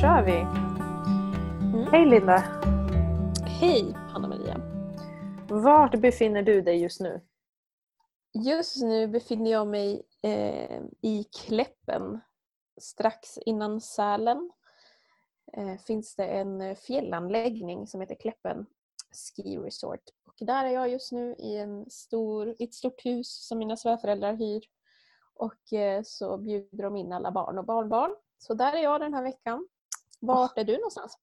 kör vi! Mm. Hej Linda! Hej Hanna-Maria! Vart befinner du dig just nu? Just nu befinner jag mig eh, i Kläppen. Strax innan Sälen eh, finns det en fjällanläggning som heter Kläppen Ski Resort. Och där är jag just nu i, en stor, i ett stort hus som mina svärföräldrar hyr. Och eh, så bjuder de in alla barn och barnbarn. Så där är jag den här veckan. Vart är du någonstans?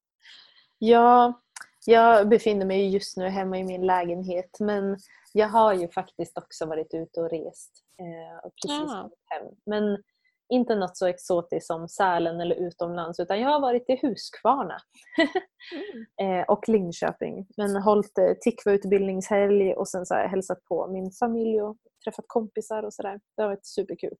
Ja, jag befinner mig just nu hemma i min lägenhet men jag har ju faktiskt också varit ute och rest. Eh, och precis Ja. kommit hem. Men inte något så exotiskt som Sälen eller utomlands utan jag har varit i Huskvarna eh, och Linköping. Men hållit eh, Tikva utbildningshelg och sen så har jag hälsat på min familj och träffat kompisar och sådär. Det har varit superkul.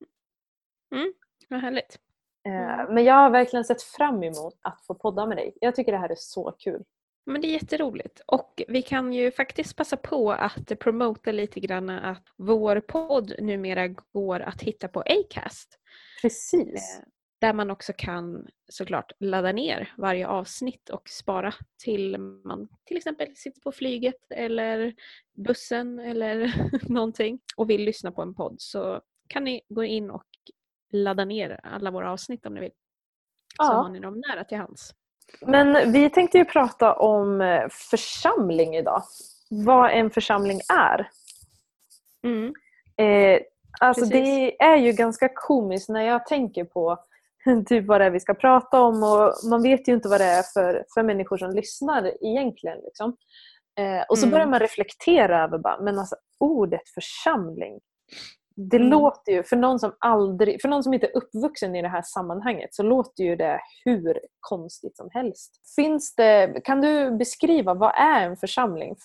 Vad härligt. Eh, Mm. Men jag har verkligen sett fram emot att få podda med dig. Jag tycker det här är så kul. Men det är jätteroligt. Och vi kan ju faktiskt passa på att promota lite grann att vår podd numera går att hitta på Acast. Precis. Eh, Där man också kan såklart ladda ner varje avsnitt och spara till man till exempel sitter på flyget eller bussen eller någonting och vill lyssna på en podd så kan ni gå in och ladda ner alla våra avsnitt om ni vill. Så Ja. har ni dem nära till hands. Men vi tänkte ju prata om eh, församling idag. Vad en församling är. Mm. Eh, alltså Precis. det är ju ganska komiskt när jag tänker på typ vad det är vi ska prata om och man vet ju inte vad det är för, för människor som lyssnar egentligen. Liksom. Eh, och så Mm. börjar man reflektera över bara, men alltså ordet församling. Det Mm. låter ju, för någon, som aldrig, för någon som inte är uppvuxen i det här sammanhanget så låter ju det hur konstigt som helst. Finns det, kan du beskriva, vad är en församling?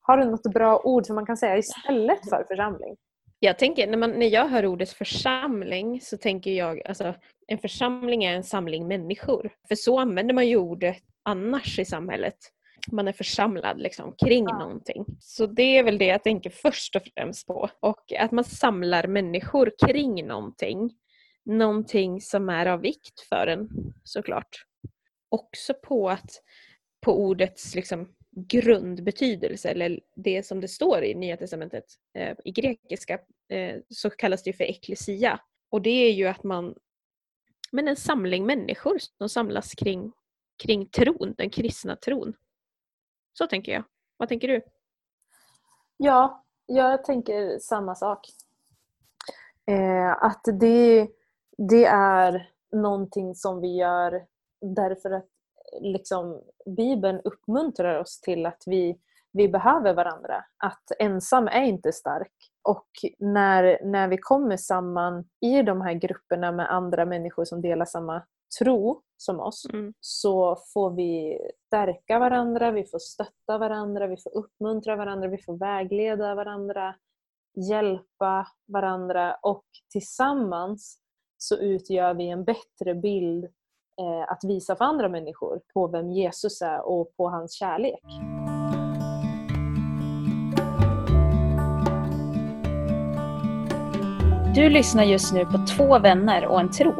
Har du något bra ord som man kan säga istället för församling? Jag tänker, när, man, när jag hör ordet församling så tänker jag, alltså en församling är en samling människor. För så använder man ju ordet annars i samhället. Man är församlad liksom kring Ja. någonting. Så det är väl det jag tänker först och främst på. Och att man samlar människor kring någonting. Någonting som är av vikt för en såklart. Också på att på ordets liksom grundbetydelse eller det som det står i Nya Testamentet eh, i grekiska eh, så kallas det för eklesia. Och det är ju att man, men en samling människor som samlas kring, kring tron, den kristna tron. Så tänker jag. Vad tänker du? Ja, jag tänker samma sak. Eh, att det, det är någonting som vi gör därför att liksom, Bibeln uppmuntrar oss till att vi, vi behöver varandra. Att ensam är inte stark. Och när, när vi kommer samman i de här grupperna med andra människor som delar samma tro som oss Mm. så får vi stärka varandra, vi får stötta varandra, vi får uppmuntra varandra, vi får vägleda varandra, hjälpa varandra och tillsammans så utgör vi en bättre bild eh, att visa för andra människor på vem Jesus är och på hans kärlek. Du lyssnar just nu på Två vänner och en tro.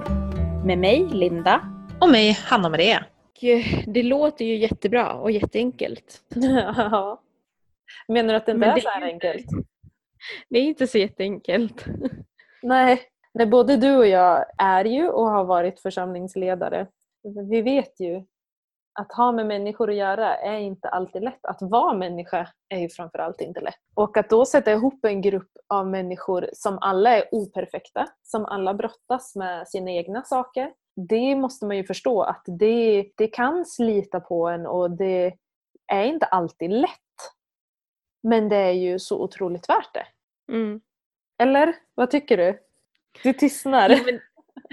Med mig, Linda. Och mig, Hanna-Maria. Det låter ju jättebra och jätteenkelt. Ja. Menar du att det inte Men är det så här enkelt? Det är inte så jätteenkelt. Nej. Nej, både du och jag är ju och har varit församlingsledare. Vi vet ju att ha med människor att göra är inte alltid lätt. Att vara människa är ju framförallt inte lätt. Och att då sätta ihop en grupp av människor som alla är operfekta, som alla brottas med sina egna saker. Det måste man ju förstå att det, det kan slita på en och det är inte alltid lätt. Men det är ju så otroligt värt det. Mm. Eller? Vad tycker du? Du tystnar. Nej, men,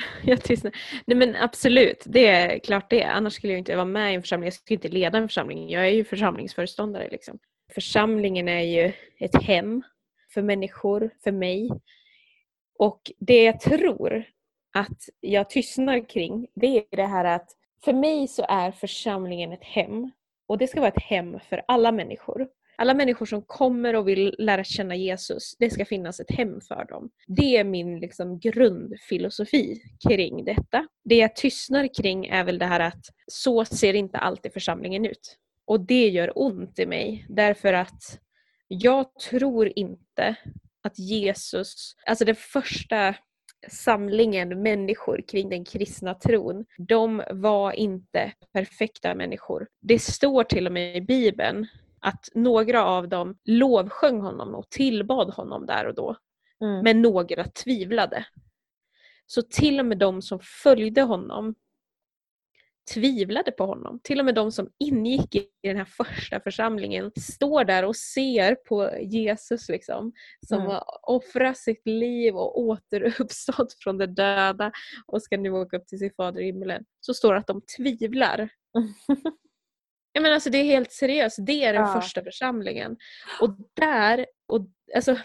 jag tystnar. Nej men absolut, det är klart det. Annars skulle jag inte vara med i en församling. Jag skulle inte leda en församling. Jag är ju församlingsföreståndare. Liksom. Församlingen är ju ett hem för människor, för mig. Och det jag tror att jag tystnar kring, det är det här att för mig så är församlingen ett hem. Och det ska vara ett hem för alla människor alla människor som kommer och vill lära känna Jesus, det ska finnas ett hem för dem. Det är min liksom, grundfilosofi kring detta. Det jag tystnar kring är väl det här att så ser inte alltid församlingen ut. Och det gör ont i mig därför att jag tror inte att Jesus, alltså den första samlingen människor kring den kristna tron, de var inte perfekta människor. Det står till och med i Bibeln att några av dem lovsjöng honom och tillbad honom där och då. Mm. Men några tvivlade. Så till och med de som följde honom tvivlade på honom. Till och med de som ingick i den här första församlingen står där och ser på Jesus liksom, som Mm. har offrat sitt liv och återuppstått från de döda och ska nu åka upp till sin fader i himlen. Så står det att de tvivlar. Jag menar, alltså, det är helt seriöst, det är den Ja. första församlingen. Och där, och, alltså,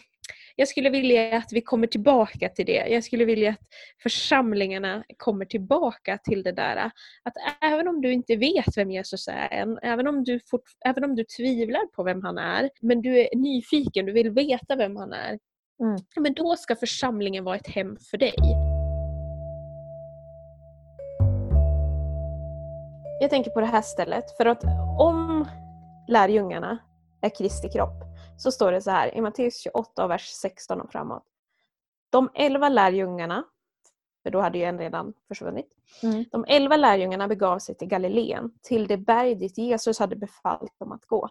jag skulle vilja att vi kommer tillbaka till det. Jag skulle vilja att församlingarna kommer tillbaka till det där. Att även om du inte vet vem Jesus är än, även om du, fort, även om du tvivlar på vem han är, men du är nyfiken, du vill veta vem han är. Mm. Men då ska församlingen vara ett hem för dig. Jag tänker på det här stället, för att om lärjungarna är Kristi kropp så står det så här i Matteus 28, vers 16 och framåt. De elva lärjungarna, för då hade ju en redan försvunnit, Mm. de elva lärjungarna begav sig till Galileen, till det berg dit Jesus hade befallt dem att gå.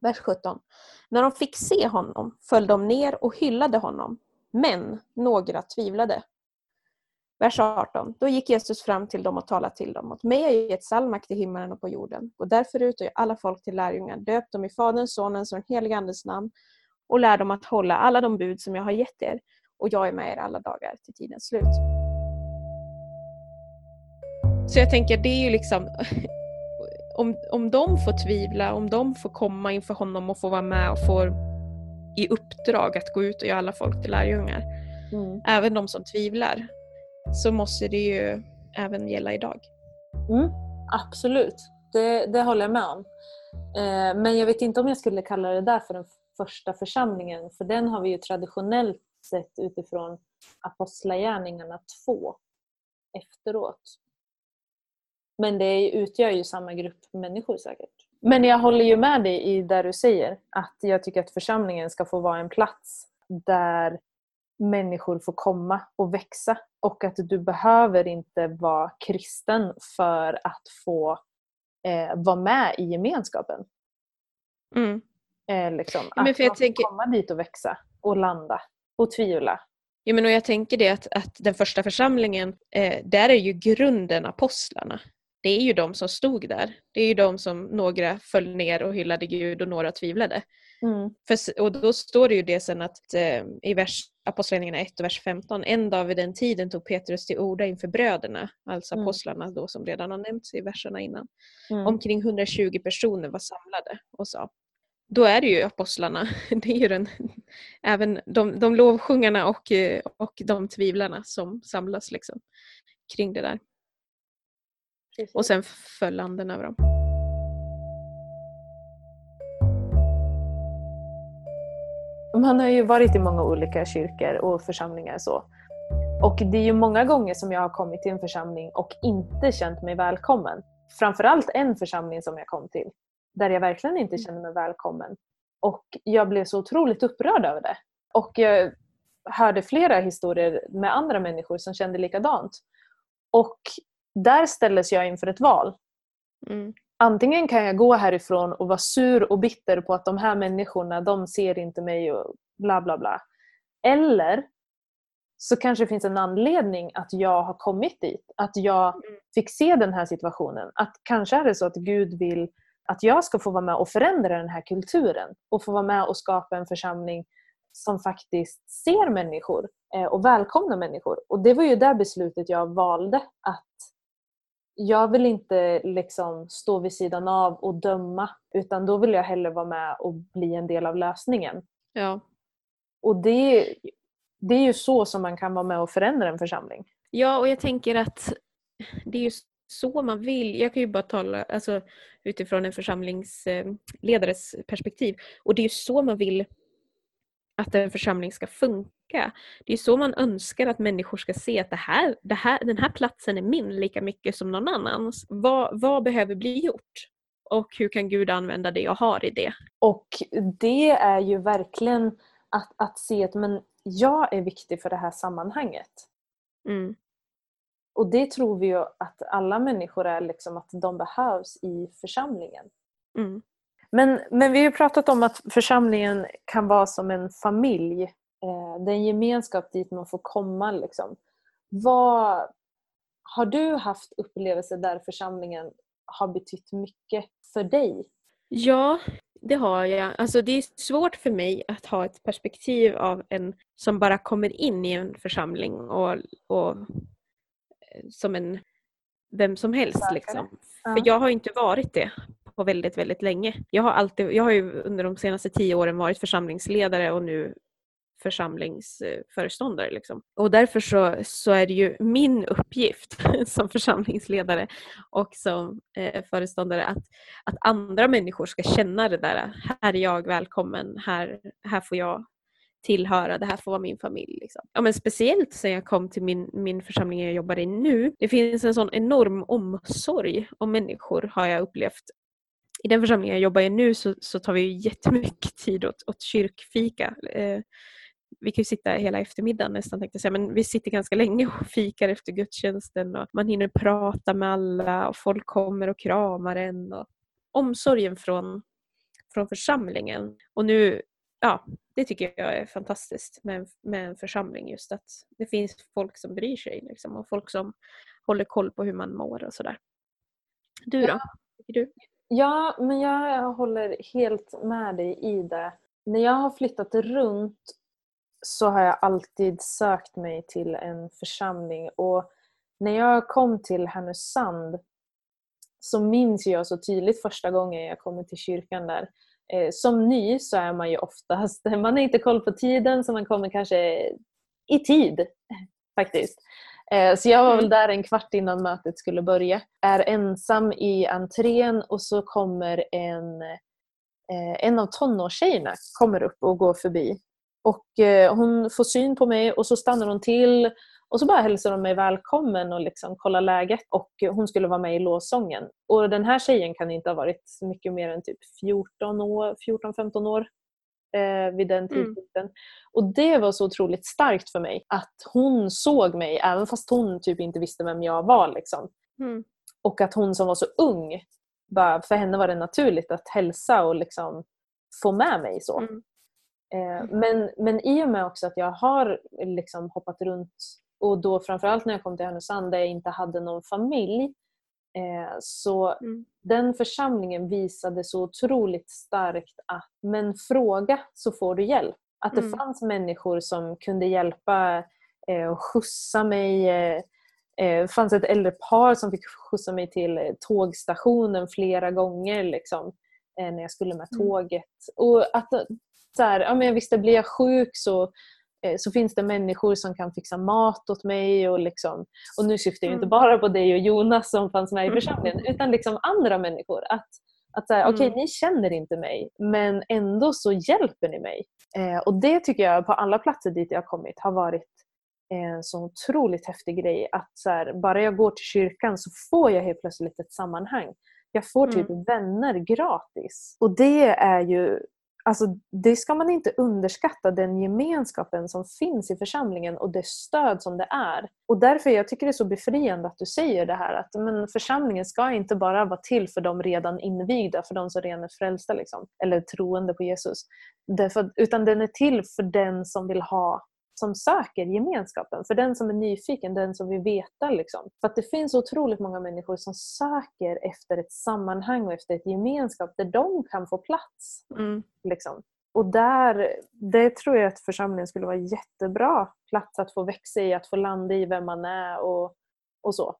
Vers 17. När de fick se honom föll de ner och hyllade honom, men några tvivlade. Vers 18. Då gick Jesus fram till dem och talade till dem. Åt mig har gett all makt i himmelen och på jorden. Gå därför ut och gör alla folk till lärjungar. Döp dem i Faderns, Sonens och den helige Andes namn och lär dem att hålla alla de bud som jag har gett er. Och jag är med er alla dagar till tidens slut. Så jag tänker, det är ju liksom om, om de får tvivla, om de får komma inför honom och få vara med och får i uppdrag att gå ut och göra alla folk till lärjungar, Mm. även de som tvivlar, så måste det ju även gälla idag. Mm. Absolut, det, det håller jag med om. Eh, men jag vet inte om jag skulle kalla det där för den första församlingen för den har vi ju traditionellt sett utifrån Apostlagärningarna 2 efteråt. Men det utgör ju samma grupp människor säkert. Men jag håller ju med dig i det du säger att jag tycker att församlingen ska få vara en plats där människor får komma och växa och att du behöver inte vara kristen för att få eh, vara med i gemenskapen. Mm. Eh, liksom. Ja, men att för jag tänker- komma dit och växa och landa och tvivla. Ja, men och jag tänker det att, att den första församlingen, eh, där är ju grunden apostlarna. Det är ju de som stod där. Det är ju de som några föll ner och hyllade Gud och några tvivlade. För, s- och då står det ju det sen att eh, i vers, Apostlagärningarna 1 och vers 15, en dag vid den tiden tog Petrus till orda inför bröderna, alltså Mm. apostlarna då som redan har nämnts i verserna innan. Mm. Omkring 120 personer var samlade och sa. Då är det ju apostlarna, det är ju den, även de, de lovsjungarna och, och de tvivlarna som samlas liksom kring det där. Precis. Och sen föll anden över dem. Man har ju varit i många olika kyrkor och församlingar så. Och det är ju många gånger som jag har kommit till en församling och inte känt mig välkommen. Framförallt en församling som jag kom till, där jag verkligen inte kände mig välkommen. Och jag blev så otroligt upprörd över det. Och jag hörde flera historier med andra människor som kände likadant. Och där ställdes jag inför ett val Mm antingen kan jag gå härifrån och vara sur och bitter på att de här människorna, de ser inte mig och bla bla bla. Eller så kanske det finns en anledning att jag har kommit dit. Att jag fick se den här situationen. Att kanske är det så att Gud vill att jag ska få vara med och förändra den här kulturen. Och få vara med och skapa en församling som faktiskt ser människor eh, och välkomnar människor. Och det var ju det beslutet jag valde. Att jag vill inte liksom stå vid sidan av och döma utan då vill jag hellre vara med och bli en del av lösningen. Ja. Och det, det är ju så som man kan vara med och förändra en församling. ja, och jag tänker att det är ju så man vill. Jag kan ju bara tala alltså, utifrån en församlingsledares perspektiv. Och det är ju så man vill att en församling ska funka. Det är så man önskar att människor ska se att det här, det här, den här platsen är min lika mycket som någon annans. Vad, vad behöver bli gjort? Och hur kan Gud använda det jag har i det? Och det är ju verkligen att, att se att men jag är viktig för det här sammanhanget. Mm. Och det tror vi ju att alla människor är, liksom att de behövs i församlingen. Mm. Men, men vi har ju pratat om att församlingen kan vara som en familj. Eh, det är en gemenskap dit man får komma. Liksom. Vad, har du haft upplevelser där församlingen har betytt mycket för dig? Ja, det har jag. Alltså det är svårt för mig att ha ett perspektiv av en som bara kommer in i en församling och, och eh, som en vem som helst. Liksom. För jag har inte varit det på väldigt, väldigt länge. Jag har, alltid, jag har ju under de senaste tio åren varit församlingsledare och nu församlingsföreståndare. Liksom. Och därför så, så är det ju min uppgift som församlingsledare och som eh, föreståndare att, att andra människor ska känna det där. Här är jag välkommen, här, här får jag tillhöra, det här får vara min familj. Liksom. Ja, men speciellt sen jag kom till min, min församling jag jobbar i nu. Det finns en sån enorm omsorg om människor har jag upplevt. I den församling jag jobbar i nu så, så tar vi ju jättemycket tid åt, åt kyrkfika. Eh, vi kan ju sitta hela eftermiddagen nästan tänkte jag säga, men vi sitter ganska länge och fikar efter gudstjänsten och man hinner prata med alla och folk kommer och kramar en. Och omsorgen från, från församlingen. Och nu, ja, det tycker jag är fantastiskt med, med en församling just att det finns folk som bryr sig liksom, och folk som håller koll på hur man mår och sådär. Du då? Tycker du? Ja, men jag håller helt med dig i det. När jag har flyttat runt så har jag alltid sökt mig till en församling och när jag kom till Härnösand så minns jag så tydligt första gången jag kom till kyrkan där. Eh, som ny så är man ju oftast, man har inte koll på tiden så man kommer kanske i tid faktiskt. Eh, så jag var väl där en kvart innan mötet skulle börja. Är ensam i entrén och så kommer en, eh, en av tonårstjejerna kommer upp och går förbi och eh, hon får syn på mig och så stannar hon till och så bara hälsar de mig välkommen och liksom kollar läget. Och hon skulle vara med i låsången. Och den här tjejen kan inte ha varit mycket mer än typ 14 år, 14-15 år eh, vid den tidpunkten. Mm. Och det var så otroligt starkt för mig att hon såg mig även fast hon typ inte visste vem jag var. Liksom. Mm. Och att hon som var så ung, bara, för henne var det naturligt att hälsa och liksom få med mig så. Mm. Eh, men, men i och med också att jag har liksom hoppat runt och då framförallt när jag kom till Härnösand där jag inte hade någon familj så Mm. den församlingen visade så otroligt starkt att men fråga så får du hjälp. Att det Mm. fanns människor som kunde hjälpa eh, och skjutsa mig. Eh, eh, det fanns ett äldre par som fick skjutsa mig till eh, tågstationen flera gånger liksom, eh, när jag skulle med Mm. tåget. Och att så här, ja, men jag visste, blir jag sjuk så, eh, så finns det människor som kan fixa mat åt mig. Och, liksom, och nu syftar jag inte Mm. bara på dig och Jonas som fanns med i församlingen utan liksom andra människor. Att, att så här, okej, Mm. ni känner inte mig men ändå så hjälper ni mig. Eh, och det tycker jag på alla platser dit jag har kommit har varit en så otroligt häftig grej. Att så här, bara jag går till kyrkan så får jag helt plötsligt ett sammanhang. Jag får typ vänner gratis. Och det är ju Alltså, det ska man inte underskatta, den gemenskapen som finns i församlingen och det stöd som det är. Och därför jag tycker det är så befriande att du säger det här att men församlingen ska inte bara vara till för de redan invigda, för de som redan är frälsta liksom, eller troende på Jesus. Därför, utan den är till för den som vill ha som söker gemenskapen. För den som är nyfiken, den som vill veta. Liksom. För att det finns otroligt många människor som söker efter ett sammanhang och efter ett gemenskap där de kan få plats. Mm. Liksom. Och där, det tror jag att församlingen skulle vara jättebra plats att få växa i, att få landa i vem man är och, och så.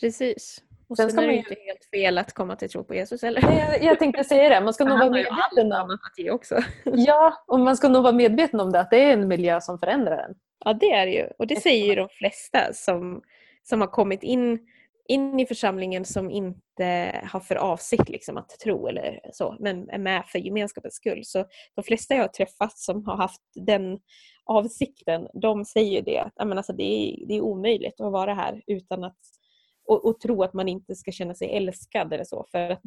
Precis. Och Sen sen, är det man ju ju- inte helt fel att komma till tro på Jesus heller. Men Jag, jag tänkte säga det, man ska nog vara ju medveten om ge också. Ja, och man ska nog vara medveten om det, att det är en miljö som förändrar en. Ja det är det ju. Och det säger ju de flesta som, som har kommit in in i församlingen som inte har för avsikt liksom, att tro eller så, men är med för gemenskapens skull. Så de flesta jag har träffat som har haft den avsikten, de säger det att alltså, det, är, det är omöjligt att vara här utan att och, och, tro att man inte ska känna sig älskad eller så för att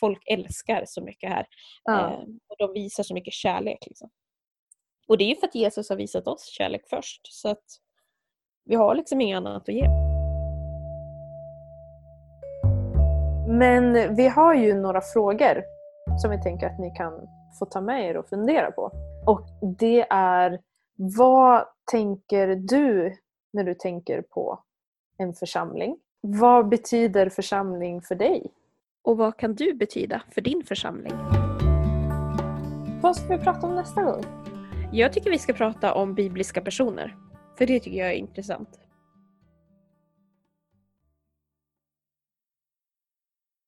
folk älskar så mycket här. Ja. Eh, och de visar så mycket kärlek. Liksom. Och det är ju för att Jesus har visat oss kärlek först så att vi har liksom inget annat att ge. Men vi har ju några frågor som vi tänker att ni kan få ta med er och fundera på. Och det är, vad tänker du när du tänker på en församling? Vad betyder församling för dig? Och vad kan du betyda för din församling? Vad ska vi prata om nästa gång? Jag tycker vi ska prata om bibliska personer. För det tycker jag är intressant.